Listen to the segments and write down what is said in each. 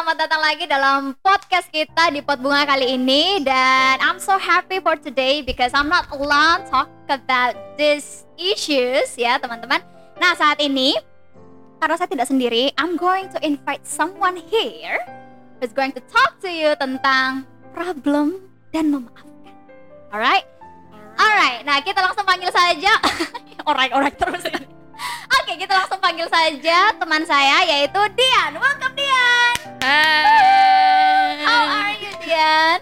selamat datang lagi dalam podcast kita di Pot Bunga kali ini dan I'm so happy for today because I'm not alone talk about these issues ya teman-teman. Nah saat ini karena saya tidak sendiri, I'm going to invite someone here who's going to talk to you tentang problem dan memaafkan. Alright? Alright, nah kita langsung panggil saja orang-orang terus. Oke, kita langsung panggil saja teman saya yaitu Dian. Welcome Dian. Hai. How are you Dian?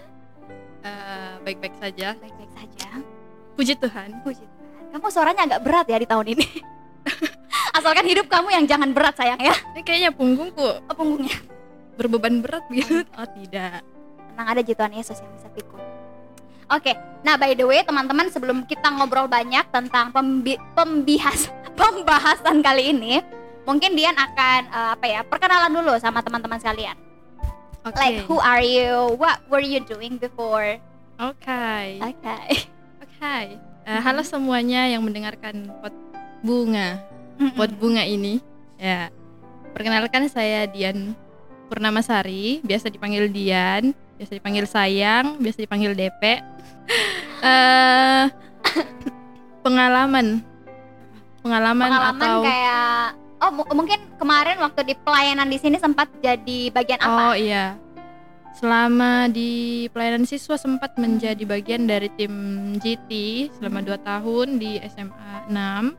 Eh, baik-baik saja. Baik-baik saja. Puji Tuhan. Puji Tuhan. Kamu suaranya agak berat ya di tahun ini. Asalkan hidup kamu yang jangan berat sayang ya. Ini kayaknya punggungku Oh, punggungnya. berbeban berat gitu. Oh tidak. Tenang ada ji Tuhan Yesus yang bisa pikul. Oke, nah by the way teman-teman sebelum kita ngobrol banyak tentang pembi- pembihas pembahasan kali ini, mungkin Dian akan eh, apa ya perkenalan dulu sama teman-teman sekalian. Oke. Like who are you? What were you doing before? Oke. Oke. Oke. Eh, halo semuanya yang mendengarkan pot bunga. Pot bunga ini. Ya. Perkenalkan saya Dian Purnamasari, biasa dipanggil Dian, biasa dipanggil Sayang, biasa dipanggil DP. Eh pengalaman pengalaman, Pengalaman atau kayak oh mu- mungkin kemarin waktu di pelayanan di sini sempat jadi bagian apa? Oh iya. Selama di pelayanan siswa sempat menjadi bagian dari tim GT selama 2 tahun di SMA 6.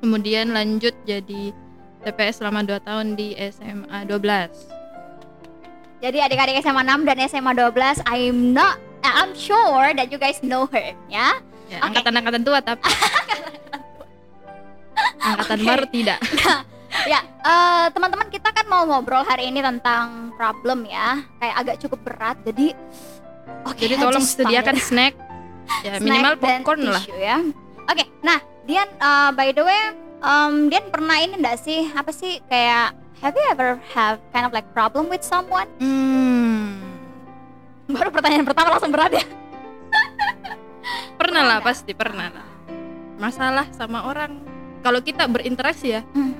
Kemudian lanjut jadi TPS selama 2 tahun di SMA 12. Jadi adik-adik SMA 6 dan SMA 12 I'm not I'm sure that you guys know her ya. Ya, Oke. angkatan-angkatan tua tapi angkatan Oke. baru tidak. Ya, eh, teman-teman kita kan mau ngobrol hari ini tentang problem ya. Kayak agak cukup berat. Jadi oke. Jadi tolong sediakan snack. Ya, Snack minimal popcorn lah. ya. Oke, nah Dian eh, by the way, em, Dian pernah ini enggak sih apa sih kayak have you ever have kind of like problem with someone? Hmm. Baru pertanyaan pertama langsung berat ya. Pernah lah pasti pernah lah. Masalah sama orang kalau kita berinteraksi ya Hmm.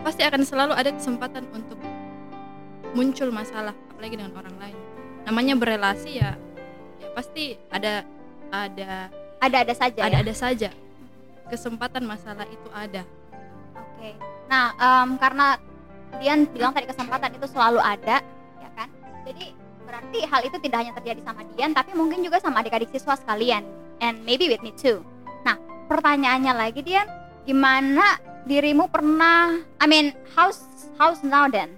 pasti akan selalu ada kesempatan untuk muncul masalah apalagi dengan orang lain namanya berelasi ya ya pasti ada ada Ada-ada saja ada ya. ada saja kesempatan masalah itu ada Oke. Nah, em, karena Dian bilang tadi kesempatan itu selalu ada, ya kan? Jadi berarti hal itu tidak hanya terjadi sama Dian, tapi mungkin juga sama adik-adik siswa sekalian, and maybe with me too. Nah, pertanyaannya lagi Dian, gimana dirimu pernah? I mean, how's how's now then?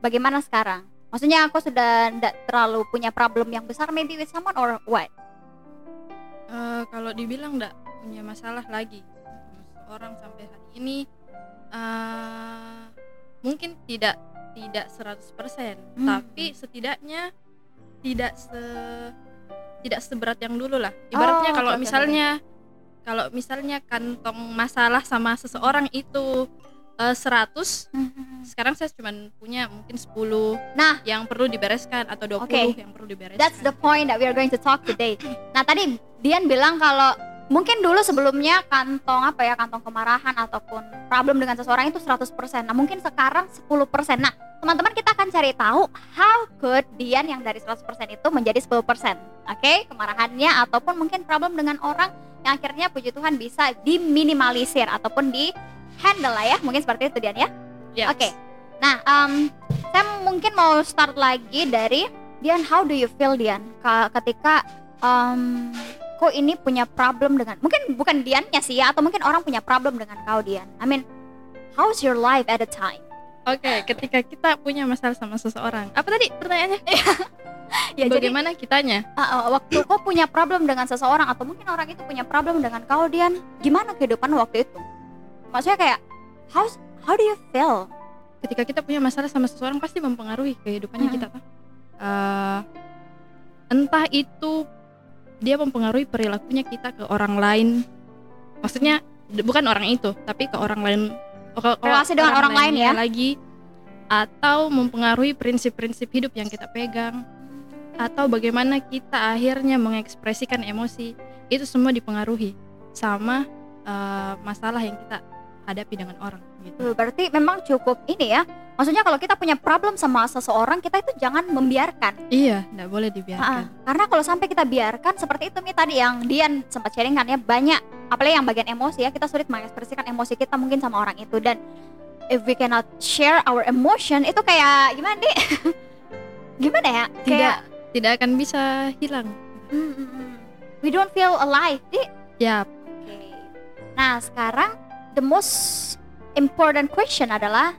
Bagaimana sekarang? Maksudnya aku sudah tidak terlalu punya problem yang besar, maybe with someone or what? Eh, kalau dibilang enggak punya masalah lagi orang sampai hari ini eh, mungkin tidak tidak 100% Hmm. tapi setidaknya tidak se tidak seberat yang dulu lah ibaratnya Oh, kalau oke, misalnya kalau misalnya kantong masalah sama seseorang itu eh, 100 sekarang saya cuma punya mungkin 10 Nah. yang perlu dibereskan atau 20 Oke. yang perlu dibereskan That's the point that we are going to talk today. Nah tadi Dian bilang kalau mungkin dulu sebelumnya kantong apa ya kantong kemarahan ataupun problem dengan seseorang itu 100%. Nah mungkin sekarang 10%. Nah teman-teman kita akan cari tahu how could Dian yang dari 100% itu menjadi 10%. Oke kemarahannya ataupun mungkin problem dengan orang yang akhirnya puji Tuhan bisa diminimalisir ataupun di handle lah ya mungkin seperti itu Dian ya. Yes. Oke. Nah, em, saya mungkin mau start lagi dari Dian. How do you feel Dian Ka- ketika em, kau ini punya problem dengan mungkin bukan Diannya sih ya atau mungkin orang punya problem dengan kau Dian. I mean, how's your life at the time? Oke, ketika kita punya masalah sama seseorang, apa tadi pertanyaannya? Ya jadi Bagaimana kitanya? uh, uh, waktu kau punya problem dengan seseorang atau mungkin orang itu punya problem dengan kau Dian, gimana kehidupan waktu itu? Maksudnya kayak how how do you feel? Ketika kita punya masalah sama seseorang pasti mempengaruhi kehidupannya Hmm. kita, Pak. Eh, entah itu dia mempengaruhi perilakunya kita ke orang lain. Maksudnya bukan orang itu, tapi ke orang lain. ke- Relasi dengan orang lain lainnya ya? Lagi atau mempengaruhi prinsip-prinsip hidup yang kita pegang atau bagaimana kita akhirnya mengekspresikan emosi itu semua dipengaruhi sama eh, masalah yang kita hadapi dengan orang gitu. Berarti memang cukup ini ya Maksudnya kalau kita punya problem sama seseorang, kita itu jangan membiarkan. Iya, nggak boleh dibiarkan. karena kalau sampai kita biarkan seperti itu nih tadi yang Dian sempat sharing kan ya banyak apalagi yang bagian emosi ya kita sulit mengekspresikan emosi kita mungkin sama orang itu dan if we cannot share our emotion itu kayak gimana nih gimana ya Tidak kayak tidak akan bisa hilang. mm, mm, mm. we don't feel alive Di- Ya, Oke. Nah, sekarang the most important question adalah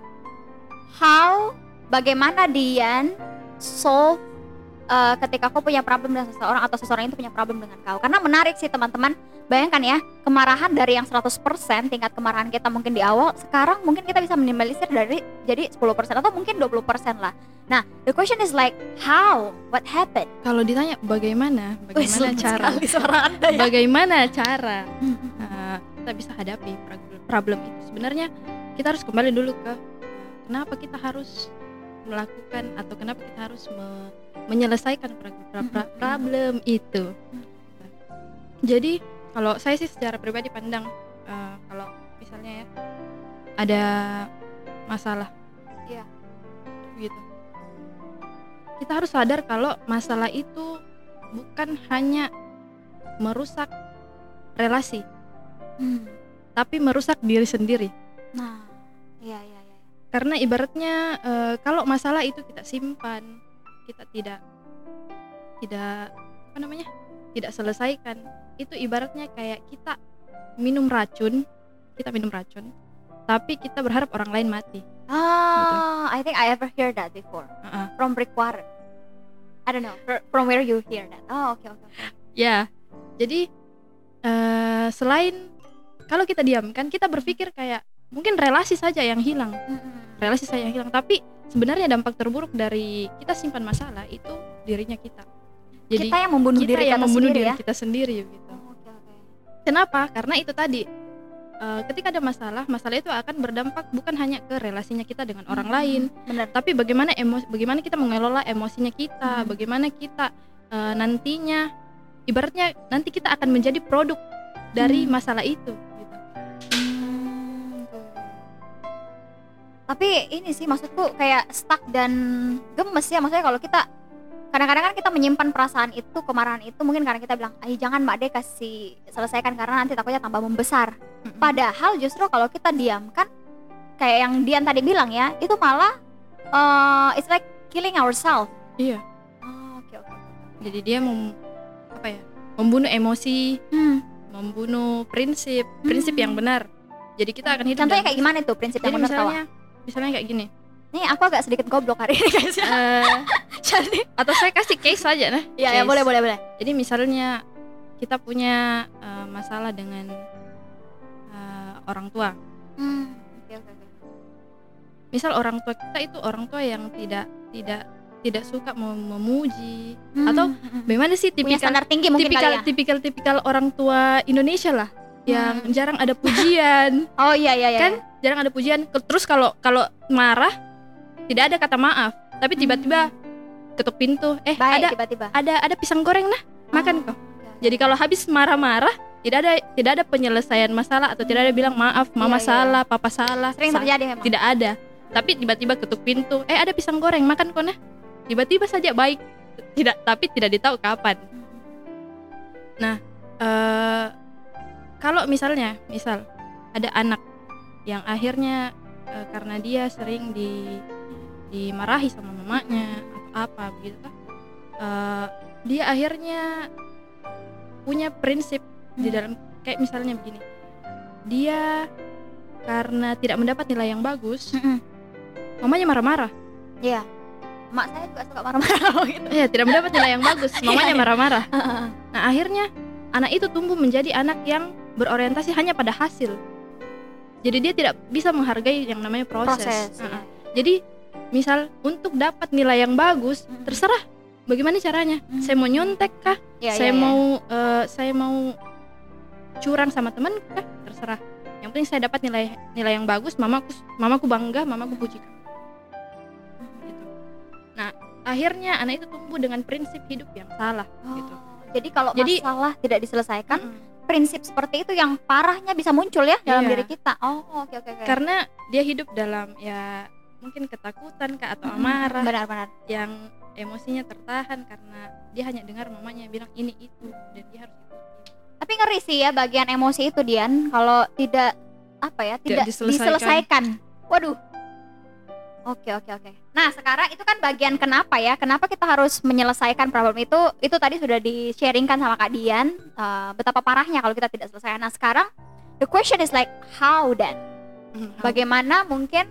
how bagaimana Dian solve uh, ketika kau punya problem dengan seseorang atau seseorang itu punya problem dengan kau. Karena menarik sih teman-teman. Bayangkan ya, kemarahan dari yang 100% tingkat kemarahan kita mungkin di awal, sekarang mungkin kita bisa minimalisir dari jadi 10% atau mungkin 20% lah. Nah, the question is like how? What happened? kalau ditanya bagaimana, Wih, bagaimana serem cara, suara Anda ya. bagaimana cara uh, kita bisa hadapi problem, itu. Sebenarnya kita harus kembali dulu ke kenapa kita harus melakukan atau kenapa kita harus me- menyelesaikan Mhm. problem itu. Jadi kalau saya sih secara pribadi pandang uh, kalau misalnya ya ada masalah, Iya. gitu. Kita harus sadar kalau masalah itu bukan hanya merusak relasi, Hmm. tapi merusak diri sendiri. Nah, iya iya iya. Karena ibaratnya eh, kalau masalah itu kita simpan, kita tidak tidak apa namanya? tidak selesaikan, itu ibaratnya kayak kita minum racun, kita minum racun, tapi kita berharap orang lain mati. Ah, I think I ever hear that before Uh-uh. from Breakwater. I don't know fr- from where you hear that. Oh, oke oke oke. Ya, jadi eh, selain kalau kita diamkan, kita berpikir kayak mungkin relasi saja yang hilang, relasi saya yang hilang. Tapi sebenarnya dampak terburuk dari kita simpan masalah itu dirinya kita. Jadi kita yang membunuh kita diri yang kita membunuh sendiri diri ya. kita sendiri gitu. Oh, Oke oke. Kenapa? Karena itu tadi eh, ketika ada masalah, masalah itu akan berdampak bukan hanya ke relasinya kita dengan orang Hmm, lain, Benar. tapi bagaimana emosi, bagaimana kita mengelola emosinya kita, Hmm. bagaimana kita eh, nantinya, ibaratnya nanti kita akan menjadi produk dari Hmm. masalah itu. Tapi ini sih maksudku kayak stuck dan gemes ya maksudnya kalau kita kadang-kadang kan kita menyimpan perasaan itu kemarahan itu mungkin karena kita bilang ayo jangan mbak deh kasih selesaikan karena nanti takutnya tambah membesar padahal justru kalau kita diamkan kayak yang Dian tadi bilang ya itu malah uh, it's like killing ourselves Iya. oh, oke oke Jadi dia mem, apa ya? Membunuh emosi, hmm. membunuh prinsip, prinsip yang benar. Jadi kita akan hidup. contohnya kayak gimana tuh prinsip Jadi yang benar misalnya, misalnya kayak gini. nih aku agak sedikit goblok hari ini guys ya jadi atau saya kasih case saja nah. ya ya boleh boleh boleh Jadi misalnya kita punya eh, masalah dengan eh, orang tua. hmm. oke oke oke Misal orang tua kita itu orang tua yang tidak tidak tidak suka mem- memuji Hmm, atau hmm, hmm. bagaimana sih punya tipikal standar tinggi mungkin tipikal kali ya tipikal tipikal orang tua Indonesia lah yang Hmm. jarang ada pujian. Oh iya iya iya. Kan jarang ada pujian. Terus kalau kalau marah tidak ada kata maaf. Tapi tiba-tiba ketuk pintu. Eh Hmm. baik ada tiba-tiba. ada ada pisang goreng nah makan Oh, kok oke, oke. jadi kalau habis marah-marah tidak ada tidak ada penyelesaian masalah atau tidak ada bilang maaf mama Iya, iya. salah papa salah sering Sa- terjadi memang. tidak ada. Tapi tiba-tiba ketuk pintu. Eh ada pisang goreng makan kok nah. Tiba-tiba saja baik. Tidak tapi tidak ditahu kapan. Eh kalau misalnya misal ada anak yang akhirnya eh, karena dia sering di dimarahi sama mamanya atau apa begitu kan eh, dia akhirnya punya prinsip di Hmm. dalam kayak misalnya begini dia karena tidak mendapat nilai yang bagus Mm-mm. mamanya marah-marah iya mak saya juga suka marah-marah gitu Iya, tidak mendapat nilai yang bagus mamanya Iya. marah-marah nah akhirnya anak itu tumbuh menjadi anak yang berorientasi hanya pada hasil jadi dia tidak bisa menghargai yang namanya proses, proses iya. jadi misal untuk dapat nilai yang bagus Mm. terserah bagaimana caranya Mm. saya mau nyontek kah Iya, saya iya. mau eh, saya mau curang sama teman kah terserah yang penting saya dapat nilai nilai yang bagus mamaku mamaku bangga mamaku pujikan gitu. nah akhirnya anak itu tumbuh dengan prinsip hidup yang salah Oh, gitu jadi kalau Jadi- masalah tidak diselesaikan Mm-mm. Prinsip seperti itu yang parahnya bisa muncul ya dalam Iya. diri kita. Oh oke oke oke. Karena dia hidup dalam ya mungkin ketakutan kak atau amarah benar-benar yang emosinya tertahan karena dia hanya dengar mamanya bilang ini itu dan dia harus tapi ngeri sih ya bagian emosi itu Dian kalau tidak apa ya tidak, diselesaikan. diselesaikan. Waduh oke oke oke. Nah sekarang itu kan bagian kenapa ya? Kenapa kita harus menyelesaikan problem itu? Itu tadi sudah di sharingkan sama Kak Dian eh, betapa parahnya kalau kita tidak selesai. Nah sekarang the question is like how then? Bagaimana mungkin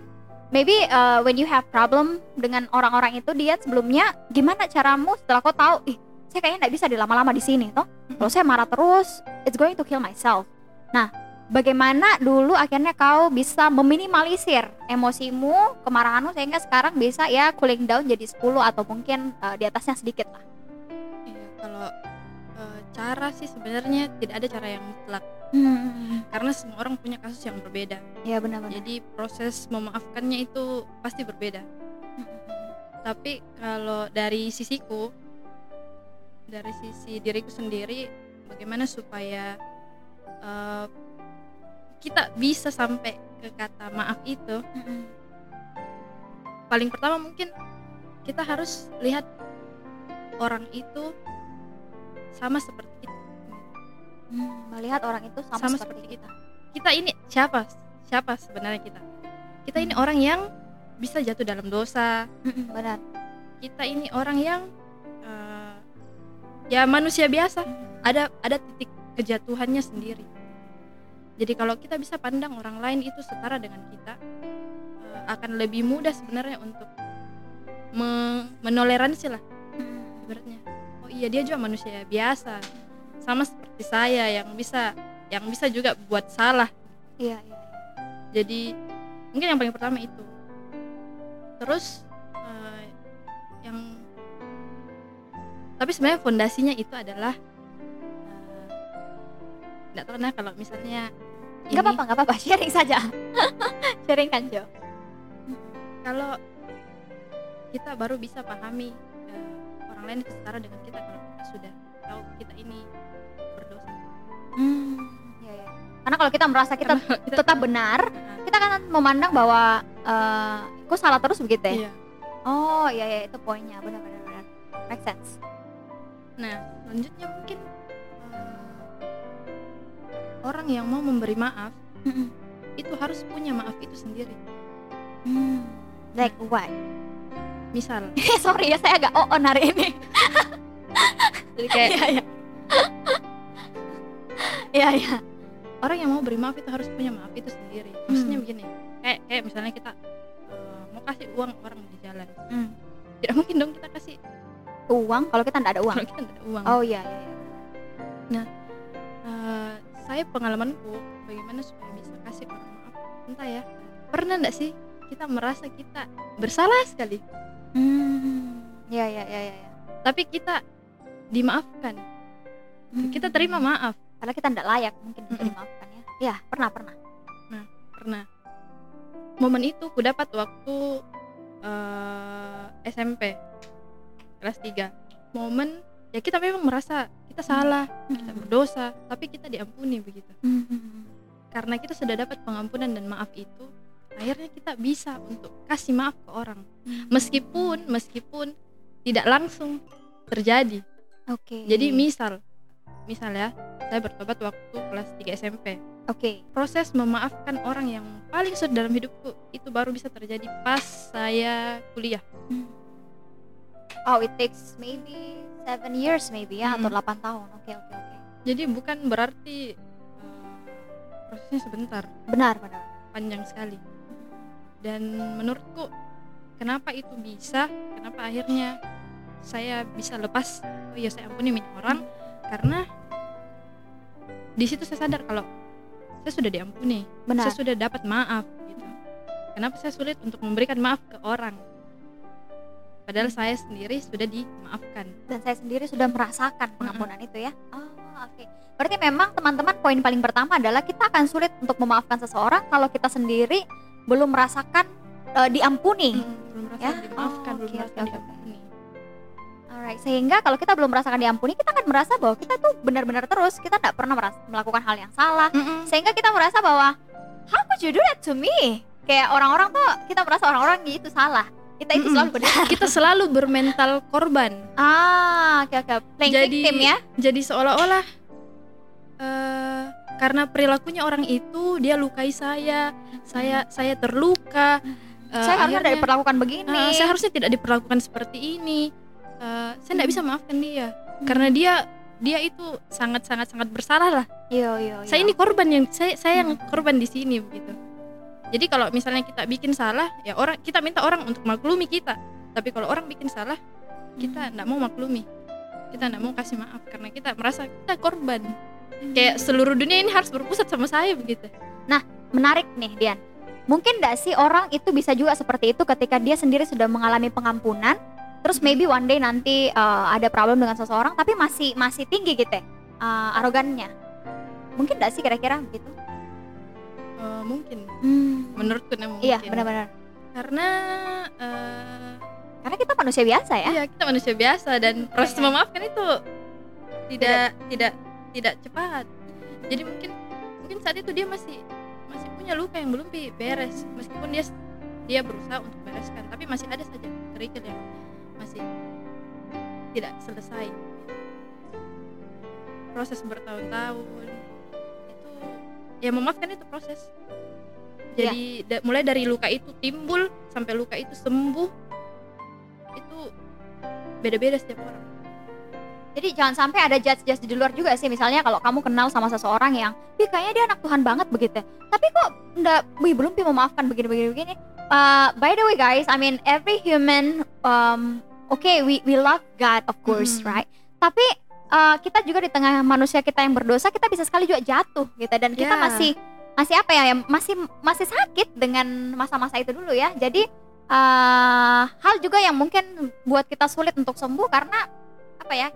maybe uh, when you have problem dengan orang-orang itu dia sebelumnya gimana caramu setelah kau tahu ih saya kayaknya nggak bisa dilama-lama di sini toh. Kalau saya marah terus it's going to kill myself. Nah bagaimana dulu akhirnya kau bisa meminimalisir emosimu kemarahanmu sehingga sekarang bisa ya cooling down jadi 10 atau mungkin uh, di atasnya sedikit lah Iya, kalau eh, cara sih sebenarnya tidak ada cara yang mutlak hmm. karena semua orang punya kasus yang berbeda. ya benar-benar Jadi proses memaafkannya itu pasti berbeda. Tapi kalau dari sisiku, dari sisi diriku sendiri, bagaimana supaya eh, kita bisa sampai ke kata maaf itu? Paling pertama mungkin kita harus lihat orang itu sama seperti kita. Hmm, melihat orang itu sama, Sama seperti, seperti kita Kita ini siapa? Siapa sebenarnya kita? Kita ini orang yang bisa jatuh dalam dosa, benar kita ini orang yang eh, ya manusia biasa ada ada titik kejatuhannya sendiri jadi kalau kita bisa pandang orang lain itu setara dengan kita eh, akan lebih mudah sebenarnya untuk me- menoleransi lah ibaratnya. Oh iya dia juga manusia biasa sama seperti saya yang bisa yang bisa juga buat salah. Iya iya. Jadi mungkin yang paling pertama itu. Terus eh, yang tapi sebenarnya fondasinya itu adalah nggak tahu nah kalau misalnya nggak apa-apa nggak apa-apa sharing saja sharing kan Jo kalau kita baru bisa pahami eh, orang lain setara dengan kita kalau kita sudah tahu kita ini berdosa Hmm, iya, iya. Karena kalau kita merasa kita kita tetap benar, Nah, kita kan memandang bahwa eh kok salah terus begitu ya? iya. Oh iya iya itu poinnya benar benar benar. Make sense. Nah, selanjutnya mungkin orang yang mau memberi maaf itu harus punya maaf itu sendiri. Hmm. Like what? Misal, Sorry ya saya agak on hari ini. jadi kayak Iya iya. Iya iya. orang yang mau beri maaf itu harus punya maaf itu sendiri. Maksudnya Hmm. begini, kayak kayak misalnya kita eh, mau kasih uang orang di jalan, Hmm. tidak mungkin dong kita kasih Uang kalau kita nggak ada uang. kalau kita tidak ada uang. Oh iya iya. iya. Eh, saya pengalamanku bagaimana supaya bisa kasih orang maaf. Entah ya, pernah nggak sih kita merasa kita bersalah sekali, Hmm. Iya iya iya iya. iya. tapi kita dimaafkan, Hmm. kita terima maaf. Padahal kita nggak layak mungkin Mm-mm. dimaafkan ya. Iya pernah pernah. pernah momen itu ku dapat waktu eh, SMP kelas 3 momen ya kita memang merasa kita salah kita berdosa tapi kita diampuni begitu. Hmm. karena kita sudah dapat pengampunan dan maaf itu akhirnya kita bisa untuk kasih maaf ke orang. Meskipun meskipun tidak langsung terjadi. Oke. jadi misal misal ya saya bertobat waktu kelas 3 SMP Oke. proses memaafkan orang yang paling sulit dalam hidupku itu baru bisa terjadi pas saya kuliah. Oh, it takes maybe seven years maybe ya atau Mm. 8 tahun. Oke, oke, oke. jadi bukan berarti uh, prosesnya sebentar Benar, benar. panjang sekali dan menurutku kenapa itu bisa kenapa akhirnya saya bisa lepas oh iya saya ampuni minta orang karena di situ saya sadar kalau saya sudah diampuni Benar. saya sudah dapat maaf gitu kenapa saya sulit untuk memberikan maaf ke orang padahal saya sendiri sudah dimaafkan Dan saya sendiri sudah merasakan pengampunan itu ya. Oh, oke. Berarti memang teman-teman poin paling pertama adalah kita akan sulit untuk memaafkan seseorang kalau kita sendiri belum merasakan eh, diampuni. belum merasa Ya? dimaafkan Oh, belum merasa oke, oke. diampuni Alright, sehingga kalau kita belum merasakan diampuni, kita akan merasa bahwa kita tuh benar-benar terus kita tidak pernah meras- melakukan hal yang salah. Mm-mm. Sehingga kita merasa bahwa how could you do that to me? kayak orang-orang tuh kita merasa orang-orang itu salah kita itu selalu benar kita selalu bermental korban. Ah oke oke. Playing Jadi- victim ya. jadi seolah-olah eh karena perilakunya orang itu dia lukai saya. Saya saya terluka. Eh, saya harusnya akhirnya, dari perlakukan begini. eh, saya harusnya tidak diperlakukan seperti ini. Eh, saya tidak bisa maafkan dia. Karena dia dia itu sangat sangat sangat bersalah lah. Iya iya iya. saya ini korban yang saya saya yang korban di sini begitu jadi kalau misalnya kita bikin salah ya orang kita minta orang untuk maklumi kita. Tapi kalau orang bikin salah kita tidak mau maklumi. Kita tidak mau kasih maaf karena kita merasa kita korban. Kayak seluruh dunia ini harus berpusat sama saya begitu. Menarik nih Dian. Mungkin nggak sih orang itu bisa juga seperti itu ketika dia sendiri sudah mengalami pengampunan terus maybe one day nanti uh, ada problem dengan seseorang tapi masih masih tinggi gitu ya uh, arogannya. Mungkin nggak sih kira-kira begitu Eh, mungkin. Hmm. menurutku nah, mungkin. Iya benar-benar. Karena eh, karena kita manusia biasa ya. Iya kita manusia biasa dan proses Iya. memaafkan itu tidak tidak. tidak cepat. Jadi mungkin mungkin saat itu dia masih masih punya luka yang belum beres. Meskipun dia dia berusaha untuk bereskan tapi masih ada saja trigger yang masih tidak selesai. Proses bertahun-tahun ya memaafkan itu proses jadi da- mulai dari luka itu timbul sampai luka itu sembuh itu beda-beda setiap orang Jadi jangan sampai ada judge-judge di luar juga sih. Misalnya kalau kamu kenal sama seseorang yang, "Ih, kayaknya dia anak Tuhan banget begitu." Tapi kok enggak, wih belum pi memaafkan begini-begini begini. Uh, by the way guys, I mean every human um okay, we we love God of course, Mhm. right? Tapi uh, kita juga di tengah manusia kita yang berdosa, kita bisa sekali juga jatuh gitu dan kita Ya. masih masih apa ya, yang masih masih sakit dengan masa-masa itu dulu ya. Jadi uh, hal juga yang mungkin buat kita sulit untuk sembuh karena apa ya?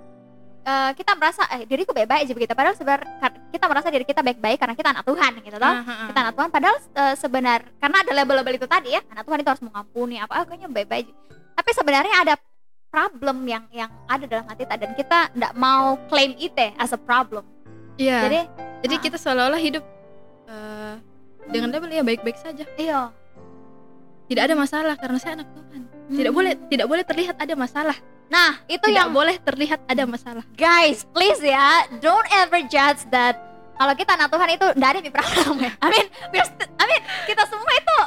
eh, kita merasa eh diriku baik-baik aja begitu padahal sebenarnya kita merasa diri kita baik-baik karena kita anak Tuhan gitu loh ah, ah. kita anak Tuhan padahal eh, sebenar karena ada label-label itu tadi ya anak Tuhan itu harus mengampuni apa ah, kayaknya baik-baik tapi sebenarnya ada problem yang yang ada dalam hati kita dan kita tidak mau claim itu as a problem Iya. jadi Jadi Ah. kita seolah-olah hidup eh, dengan label ya baik-baik saja. iya Tidak ada masalah karena saya anak Tuhan. Tidak Hmm. boleh tidak boleh terlihat ada masalah. nah itu Tidak yang boleh terlihat ada masalah. guys please ya don't ever judge that kalau kita anak Tuhan itu tidak ada di problem ya I mean we're st- I mean kita semua itu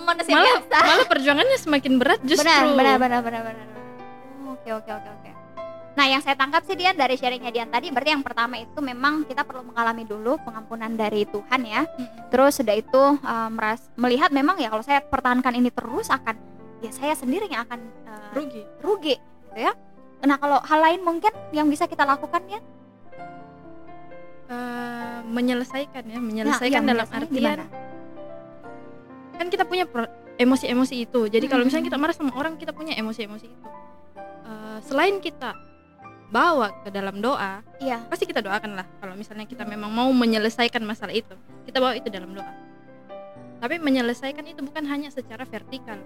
manusia Malah biasa malah perjuangannya semakin berat justru. benar benar benar benar benar oke oke oke oke nah yang saya tangkap sih Dian dari sharingnya Dian tadi berarti yang pertama itu memang kita perlu mengalami dulu pengampunan dari Tuhan ya Mm-mm. terus sudah itu uh, meras- melihat memang ya kalau saya pertahankan ini terus akan ya saya sendiri yang akan uh, Rugi. rugi gitu ya nah kalau hal lain mungkin yang bisa kita lakukan ya Eh, menyelesaikan ya, Nah, menyelesaikan iya, dalam artian gimana? kan kita punya emosi-emosi itu. Jadi kalau Mm-mm. misalnya kita marah sama orang, kita punya emosi-emosi itu. Selain kita bawa ke dalam doa, iya pasti kita doakan lah. Kalau misalnya kita memang mau menyelesaikan masalah itu, kita bawa itu dalam doa. Tapi menyelesaikan itu bukan hanya secara vertikal,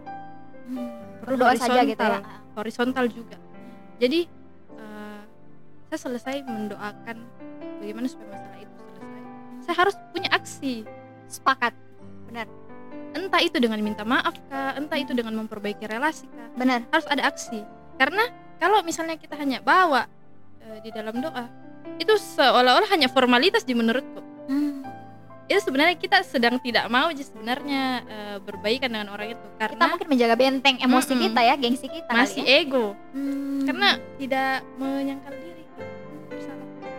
hmm, perlu doa saja gitu ya horizontal juga. Jadi eh, saya selesai mendoakan bagaimana supaya masalah itu selesai. Saya harus punya aksi, sepakat entah itu dengan minta maaf kah, entah itu dengan memperbaiki relasi kah. benar Harus ada aksi. Karena kalau misalnya kita hanya bawa eh, di dalam doa, itu seolah-olah hanya formalitas di menurutku. Hmm, Itu sebenarnya kita sedang tidak mau sebenarnya eh, berbaikan dengan orang itu kita karena mungkin menjaga benteng emosi Mm-mm. kita ya gengsi kita masih ya. ego. Hmm. Karena tidak menyangkal diri bersalah. Ya,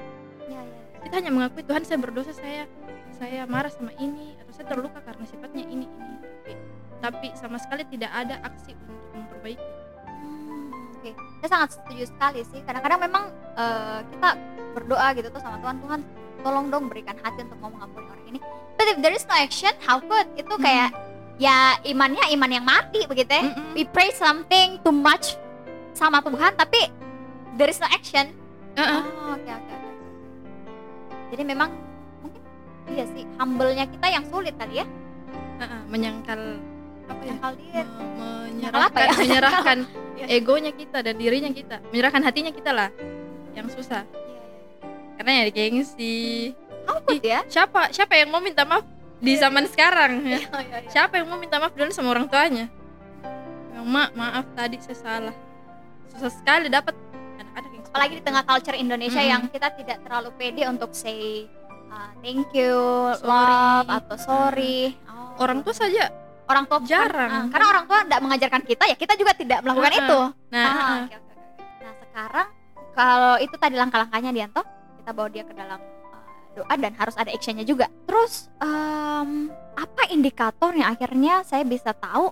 ya, ya. kita hanya mengakui Tuhan saya berdosa saya saya marah sama ini atau saya terluka karena sifatnya ini ini tapi, sama sekali tidak ada aksi untuk memperbaiki saya sangat setuju sekali sih. Kadang-kadang memang eh, kita berdoa gitu tuh sama Tuhan, Tuhan tolong dong berikan hati untuk mau mengampuni orang ini. But if there is no action, how could? Itu kayak ya imannya iman yang mati begitu ya. Mm-mm. We pray something too much sama Tuhan, tapi there is no action. Uh-uh. Oh, oke oke oke. Jadi memang mungkin iya sih humble-nya kita yang sulit kali ya. Uh-uh. menyangkal apa ya apa menyerahkan ya? menyerahkan Iya. egonya kita dan dirinya kita menyerahkan hatinya kita lah yang susah Iya, iya. karena ya gengsi could ya? siapa siapa yang mau minta maaf di zaman sekarang ya. Siapa yang mau minta maaf dulu sama orang tuanya? Yang mak maaf tadi saya salah. Susah sekali dapat anak-anak yang apalagi di tengah culture Indonesia Mm-mm. yang kita tidak terlalu pede untuk say uh, thank you, Sorry. love atau sorry. Oh. orang tua saja. Orang tua bukan- jarang. ah, karena orang tua tidak mengajarkan kita ya kita juga tidak melakukan ah. itu. Nah, Ah, ah, oke, oke, oke. Nah sekarang kalau itu tadi langkah-langkahnya Dianto, kita bawa dia ke dalam uh, doa dan harus ada actionnya juga. Terus em, apa indikator yang akhirnya saya bisa tahu,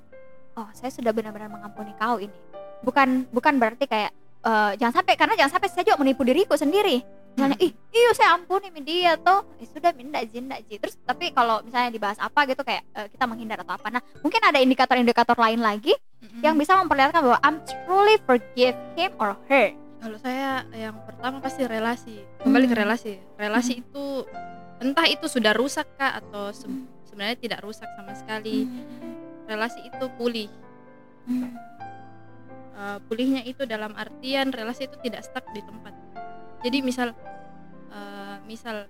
oh saya sudah benar-benar mengampuni kau ini. Bukan bukan berarti kayak eh, jangan sampai karena jangan sampai saya juga menipu diriku sendiri. Misalnya, ih, iya saya ampuni mi dia tuh, eh, sudah minta izin, minta izin. Terus tapi kalau misalnya dibahas apa gitu kayak eh, kita menghindar atau apa. Nah mungkin ada indikator-indikator lain lagi mm-mm. yang bisa memperlihatkan bahwa I'm truly forgive him or her. Kalau saya yang pertama pasti relasi. Kembali ke Hmm. relasi. Relasi itu entah itu sudah rusak kah atau se- sebenarnya tidak rusak sama sekali. Relasi itu pulih. Uh, pulihnya itu dalam artian relasi itu tidak stuck di tempat. Jadi misal uh, misal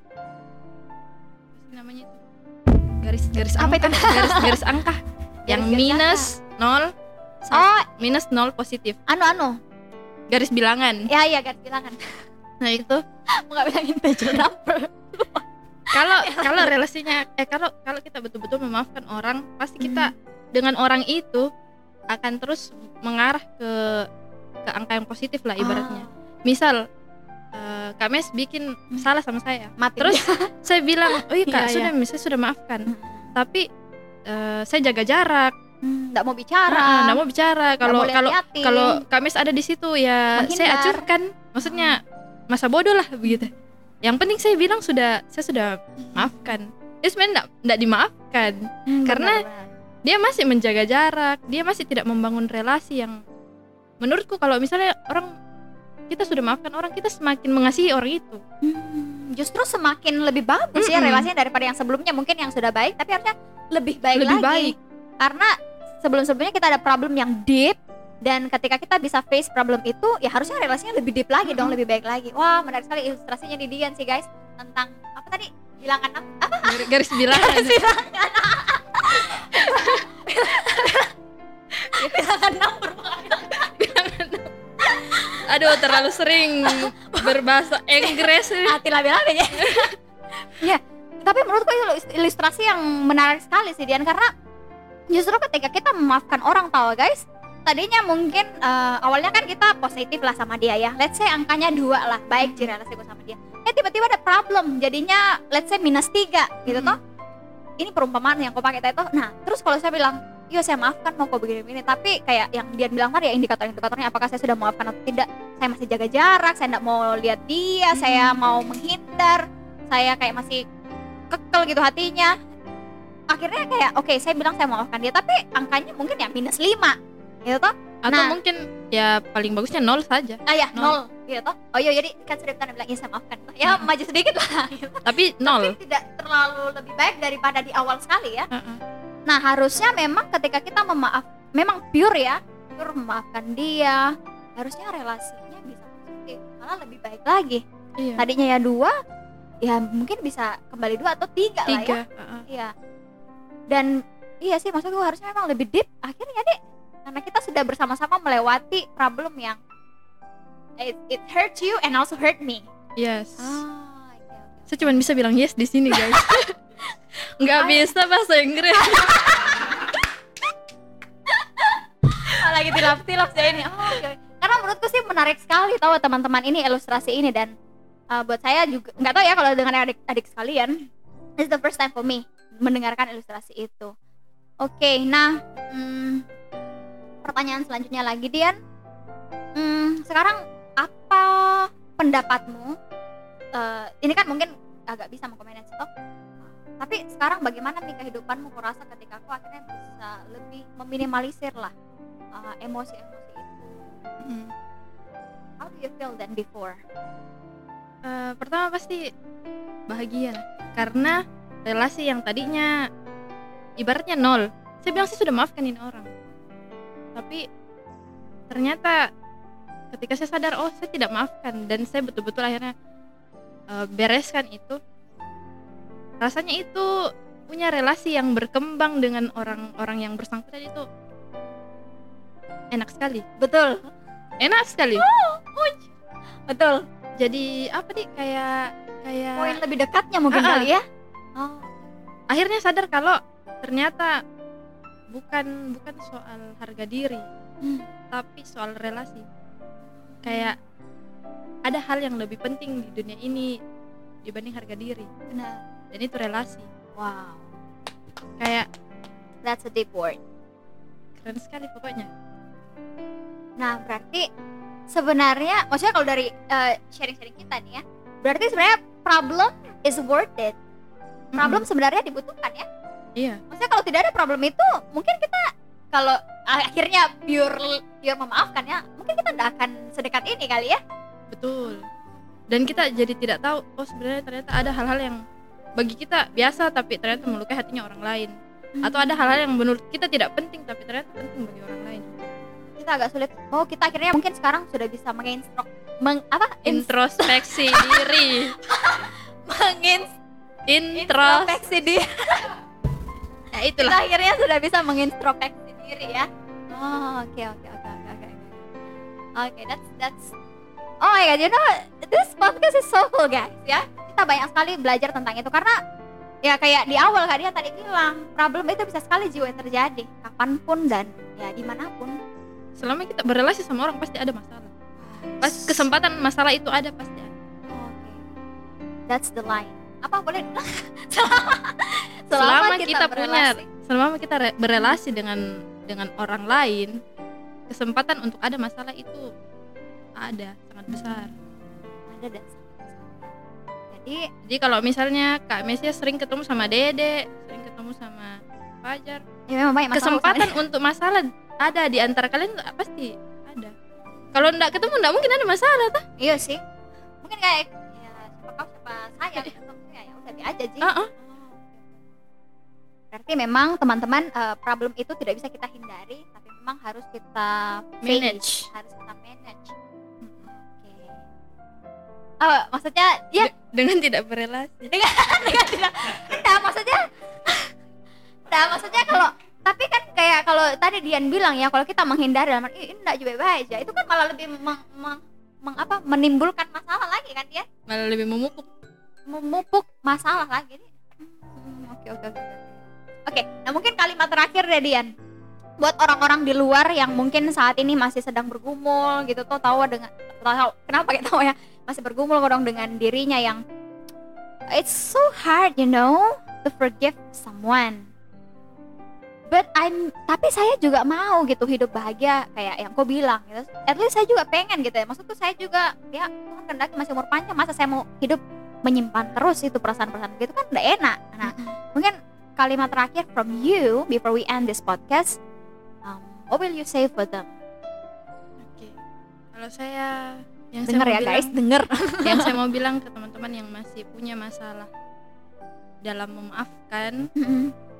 namanya itu? Garis garis Apa angka garis garis angka. Yang Garis-garis minus nol Oh, minus nol positif. Anu anu. garis bilangan. Ya iya garis bilangan. nah itu. Mau nggak bilang integer number. kalau kalau relasinya eh kalau kalau kita betul-betul memaafkan orang pasti kita dengan orang itu akan terus mengarah ke ke angka yang positif lah ibaratnya. Misal eh, Kak Mes bikin salah sama saya. Mati. terus saya bilang oh iya kak Iya, sudah saya sudah maafkan. Hmm. tapi eh, saya jaga jarak. Nggak mau bicara. nggak mau bicara. Nggak kalau kalau kalau Kak Mes ada di situ ya Menghindar. saya acurkan maksudnya masa bodoh lah begitu. Yang penting saya bilang sudah saya sudah maafkan. Dia sebenarnya enggak, enggak dimaafkan. Hmm, karena- benar-benar. dia masih menjaga jarak. Dia masih tidak membangun relasi yang menurutku kalau misalnya orang kita sudah maafkan orang kita semakin mengasihi orang itu Hmm, justru semakin lebih bagus ya Mm-mm. relasinya daripada yang sebelumnya mungkin yang sudah baik tapi harusnya lebih baik lebih lagi. baik Karena sebelum-sebelumnya kita ada problem yang deep dan ketika kita bisa face problem itu ya harusnya relasinya lebih deep lagi dong, Mm-mm. lebih baik lagi. Wah, menarik sekali ilustrasinya di Dian sih guys tentang apa tadi? Bilangan apa? Gar- garis bilangan Bilangan number. Aduh terlalu sering berbahasa Inggris Hati labil-labil ya. ya, tapi menurutku itu ilustrasi yang menarik sekali sih Dian karena justru ketika kita memaafkan orang tahu guys, tadinya mungkin eh, awalnya kan kita positif lah sama dia ya. Let's say angkanya dua lah, baik di relasi gue sama dia. Eh tiba-tiba ada problem, jadinya let's say minus tiga gitu Hmm. toh. Ini perumpamaan yang kau pakai tadi toh. Nah, terus kalau saya bilang, iya saya maafkan mau kau begini-begini, tapi kayak yang Dian bilang tadi ya indikator-indikatornya apakah saya sudah maafkan atau tidak. Saya masih jaga jarak, saya tidak mau lihat dia, saya Hmm. mau menghindar, saya kayak masih kekel gitu hatinya. Akhirnya kayak oke, saya bilang saya maafkan dia, tapi angkanya mungkin ya minus 5. Gitu toh. atau Nah. mungkin ya paling bagusnya nol saja Ah ya, Nol. nol. Gitu toh. Oh iya, jadi kan sudah pernah bilang, iya saya maafkan. Ya Hmm. maju sedikit lah. Gitu. tapi nol Tapi tidak terlalu lebih baik daripada di awal sekali ya. Heeh. Nah harusnya memang ketika kita memaaf, memang pure ya, pure memaafkan dia, harusnya relasinya bisa positif, malah lebih baik lagi. iya Tadinya ya dua, ya mungkin bisa kembali dua atau tiga, lah ya. tiga heeh. Iya. Dan iya sih maksudku harusnya memang lebih deep. Akhirnya deh, karena kita sudah bersama-sama melewati problem yang it, it hurt you and also hurt me. yes Ah, oke oke. saya cuma bisa bilang yes di sini guys nggak bisa bahasa Inggris Oh, lagi tilap-tilap saya ini. Oh, oke. Karena menurutku sih menarik sekali tahu teman-teman ini ilustrasi ini dan uh, buat saya juga nggak tahu ya kalau dengan adik-adik sekalian. Is the first time for me mendengarkan ilustrasi itu. Oke, nah hmm, pertanyaan selanjutnya lagi Dian. Hmm, sekarang apa pendapatmu? Eh, ini kan mungkin agak bisa mengkomentar stok. Tapi sekarang bagaimana nih kehidupanmu kurasa ketika aku akhirnya bisa lebih meminimalisir lah uh, emosi-emosi itu. Hmm. How do you feel than before? Eh, pertama pasti bahagia karena relasi yang tadinya ibaratnya nol saya bilang sih sudah maafkan ini orang tapi ternyata ketika saya sadar oh saya tidak maafkan dan saya betul-betul akhirnya eh, bereskan itu rasanya itu punya relasi yang berkembang dengan orang-orang yang bersangkutan itu. Enak sekali. Betul. Enak sekali. Betul. Jadi apa nih kayak kayak poin lebih dekatnya mungkin Ah, ah. kali ya? Oh. Akhirnya sadar kalau ternyata bukan bukan soal harga diri Hmm. tapi soal relasi. Kayak ada hal yang lebih penting di dunia ini dibanding harga diri. Benar dan itu relasi. Wow. Kayak that's a deep word. Keren sekali pokoknya. Nah, berarti sebenarnya maksudnya kalau dari eh, sharing-sharing kita nih ya, berarti sebenarnya problem is worth it. Problem sebenarnya dibutuhkan ya. iya. Maksudnya kalau tidak ada problem itu, mungkin kita kalau akhirnya pure pure memaafkan ya, mungkin kita tidak akan sedekat ini kali ya. betul. Dan kita jadi tidak tahu oh sebenarnya ternyata ada hal-hal yang bagi kita biasa tapi ternyata melukai hatinya orang lain. Atau ada hal-hal yang menurut kita tidak penting tapi ternyata penting bagi orang lain. Kita agak sulit. Oh, kita akhirnya mungkin sekarang sudah bisa menginstruk meng apa? Introspeksi diri. Intros introspeksi diri. ya kita itulah akhirnya sudah bisa mengintrospeksi diri ya. Oh oke oke oke oke oke. Oke that's that's oh my god you know this podcast is so cool guys ya kita banyak sekali belajar tentang itu karena ya kayak di awal kak dia tadi bilang problem itu bisa sekali jiwa yang terjadi kapan pun dan ya di mana pun selama kita berrelasi sama orang pasti ada masalah pas kesempatan masalah itu ada pasti ada Oke. That's the line. Apa boleh? selama, selama kita, punya berelasi. selama kita re- berrelasi dengan dengan orang lain kesempatan untuk ada masalah itu ada sangat besar ada dan Jadi jadi kalau misalnya kak Mesia sering ketemu sama Dede sering ketemu sama Fajar ya memang banyak masalah kesempatan untuk masalah ada di antara kalian pasti ada kalau ndak ketemu ndak mungkin ada masalah tuh. Iya sih. Mungkin kayak ya siapa kau siapa saya gitu. Ya ya udah aja sih. Ah, ah. Berarti memang teman-teman eh, problem itu tidak bisa kita hindari, tapi memang harus kita face, Manage. harus kita manage. Oke. Oh, maksudnya ya dengan tidak berrelasi. Dengan tidak nah maksudnya nah maksudnya kalau tapi kan kayak kalau tadi Dian bilang ya kalau kita menghindari dalam arti, "Ih, ini enggak juga baik aja. Itu kan malah lebih meng, meng- meng- apa menimbulkan masalah lagi kan dia malah lebih memupuk. Memupuk masalah lagi. Hmm, oke oke oke oke. oke nah mungkin kalimat terakhir deh Dian. Buat orang-orang di luar yang mungkin saat ini masih sedang bergumul gitu tuh tahu dengan tahu kenapa kita tahu ya masih bergumul dong dengan dirinya yang it's so hard you know to forgive someone. But I'm tapi saya juga mau gitu hidup bahagia kayak yang kau bilang gitu. At least saya juga pengen gitu ya. Maksudku saya juga ya Tuhan kendaki masih umur panjang masa saya mau hidup menyimpan terus itu perasaan-perasaan gitu kan udah enak. Nah mungkin kalimat terakhir from you before we end this podcast um, what will you say for them? Oke. Kalau saya yang denger saya ya mau guys? bilang- denger. yang saya mau bilang ke teman-teman yang masih punya masalah dalam memaafkan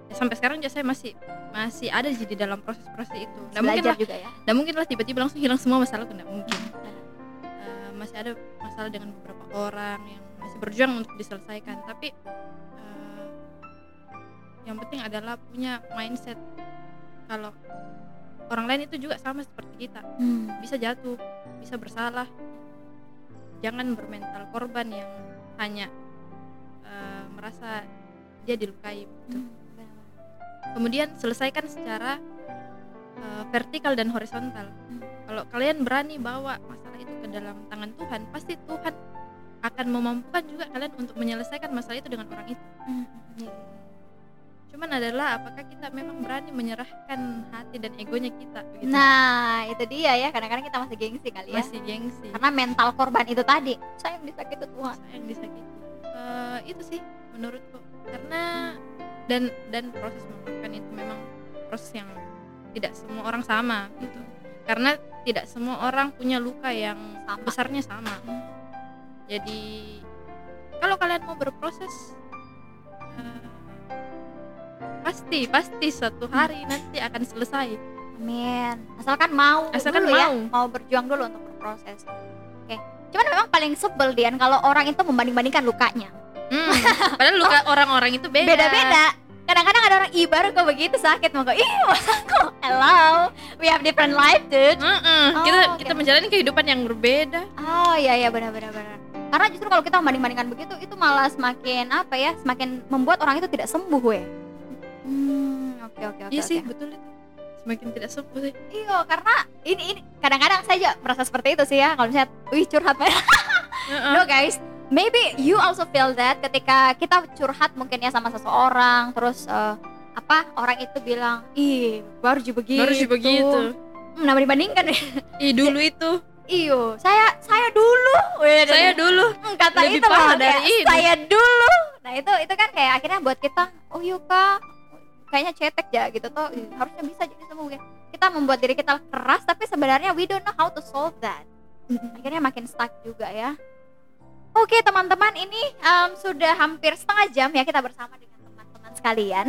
ya sampai sekarang juga saya masih masih ada sih di dalam proses-proses itu. Nggak mungkin lah. juga ya? Nggak mungkin lah tiba-tiba langsung hilang semua masalah nggak mungkin. Eh, masih ada masalah dengan beberapa orang yang masih berjuang untuk diselesaikan. Tapi eh, yang penting adalah punya mindset kalau orang lain itu juga sama seperti kita. Hmm. bisa jatuh bisa bersalah jangan bermental korban yang hanya eh, merasa dia dilukai gitu. Hmm, benar. kemudian selesaikan secara eh, vertikal dan horizontal Hmm. kalau kalian berani bawa masalah itu ke dalam tangan Tuhan pasti Tuhan akan memampukan juga kalian untuk menyelesaikan masalah itu dengan orang itu Hmm, iya. Cuman adalah apakah kita memang berani menyerahkan hati dan egonya kita begitu? Nah itu dia ya. Kadang-kadang kita masih gengsi kali ya. Masih gengsi. Karena mental korban itu tadi. Saya yang disakiti Tuhan. Yang disakiti. Eh, itu sih menurutku. Karena dan dan proses memaafkan itu memang proses yang tidak semua orang sama gitu. Karena tidak semua orang punya luka yang Sama. besarnya sama. Hmm. jadi kalau kalian mau berproses eh, pasti pasti suatu hari nanti akan selesai Amin. Asalkan mau Asalkan dulu ya, mau. mau berjuang dulu untuk berproses. Oke. Cuman memang paling sebel Dian kalau orang itu membanding-bandingkan lukanya. Hmm, padahal luka orang-orang itu beda Beda-beda. kadang-kadang ada orang ih baru kok begitu sakit mau kok ih masa kok hello we have different life dude Heeh, Oh, kita kita menjalani kehidupan yang berbeda. oh iya iya benar benar benar karena justru kalau kita membanding-bandingkan begitu itu malah semakin apa ya semakin membuat orang itu tidak sembuh we hmm oke oke oke Iya sih, betul itu. Semakin tidak sembuh sih. iya karena ini ini kadang-kadang saya juga merasa seperti itu sih ya kalau misalnya wih curhat banget Heeh. No guys, maybe you also feel that ketika kita curhat mungkin ya sama seseorang, terus eh, apa orang itu bilang, ih baru juga begitu. Baru sih begitu. Hmm, nah dibandingkan ya. Ih, dulu itu Iyo, saya saya dulu. Wih, saya dulu Hmm, kata lebih itu malah dari kayak, ini. Saya dulu. Nah itu itu kan kayak akhirnya buat kita, oh iya kak, kayaknya cetek ya gitu tuh ih, harusnya bisa jadi sembuh ya. Kita membuat diri kita keras, tapi sebenarnya we don't know how to solve that. akhirnya makin stuck juga ya. Oke teman-teman ini em, sudah hampir setengah jam ya kita bersama dengan teman-teman sekalian.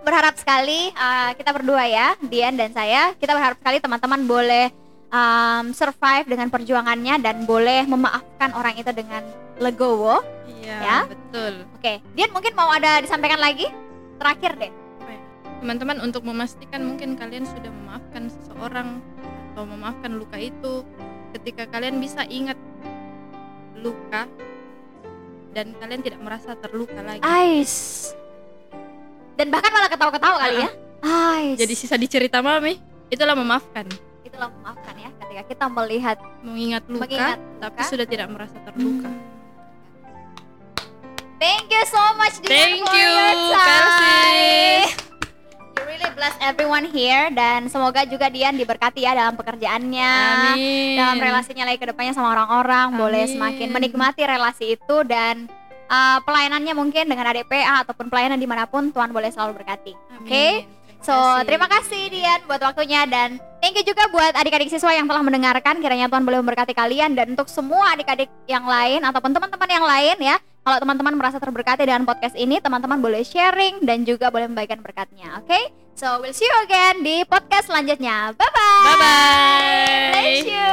Berharap sekali eh, kita berdua ya, Dian dan saya, kita berharap sekali teman-teman boleh em, survive dengan perjuangannya dan boleh memaafkan orang itu dengan legowo. Iya, Ya. betul. Oke, Dian mungkin mau ada disampaikan lagi? Terakhir deh. Teman-teman untuk memastikan mungkin kalian sudah memaafkan seseorang atau memaafkan luka itu ketika kalian bisa ingat luka dan kalian tidak merasa terluka lagi. Ais. Dan bahkan malah ketawa-ketawa kali ya. Ais. Jadi sisa di cerita mami itulah memaafkan, itulah memaafkan ya ketika kita melihat mengingat luka Mengingat tapi luka. sudah tidak merasa terluka. Thank you so much Dian Thank for you, your time. Persis. Bless everyone here dan semoga juga Dian diberkati ya dalam pekerjaannya. Amin. Dalam relasinya lagi ke depannya sama orang-orang boleh semakin menikmati relasi itu dan uh, pelayanannya mungkin dengan ADPA ataupun pelayanan di mana pun Tuhan boleh selalu berkati. Oke? So, terima kasih Dian buat waktunya dan thank you juga buat adik-adik siswa yang telah mendengarkan. Kiranya Tuhan boleh memberkati kalian dan untuk semua adik-adik yang lain ataupun teman-teman yang lain ya. Kalau teman-teman merasa terberkati dengan podcast ini, teman-teman boleh sharing dan juga boleh membagikan berkatnya. Oke, okay? so we'll see you again di podcast selanjutnya. Bye bye. Bye bye. Thank you.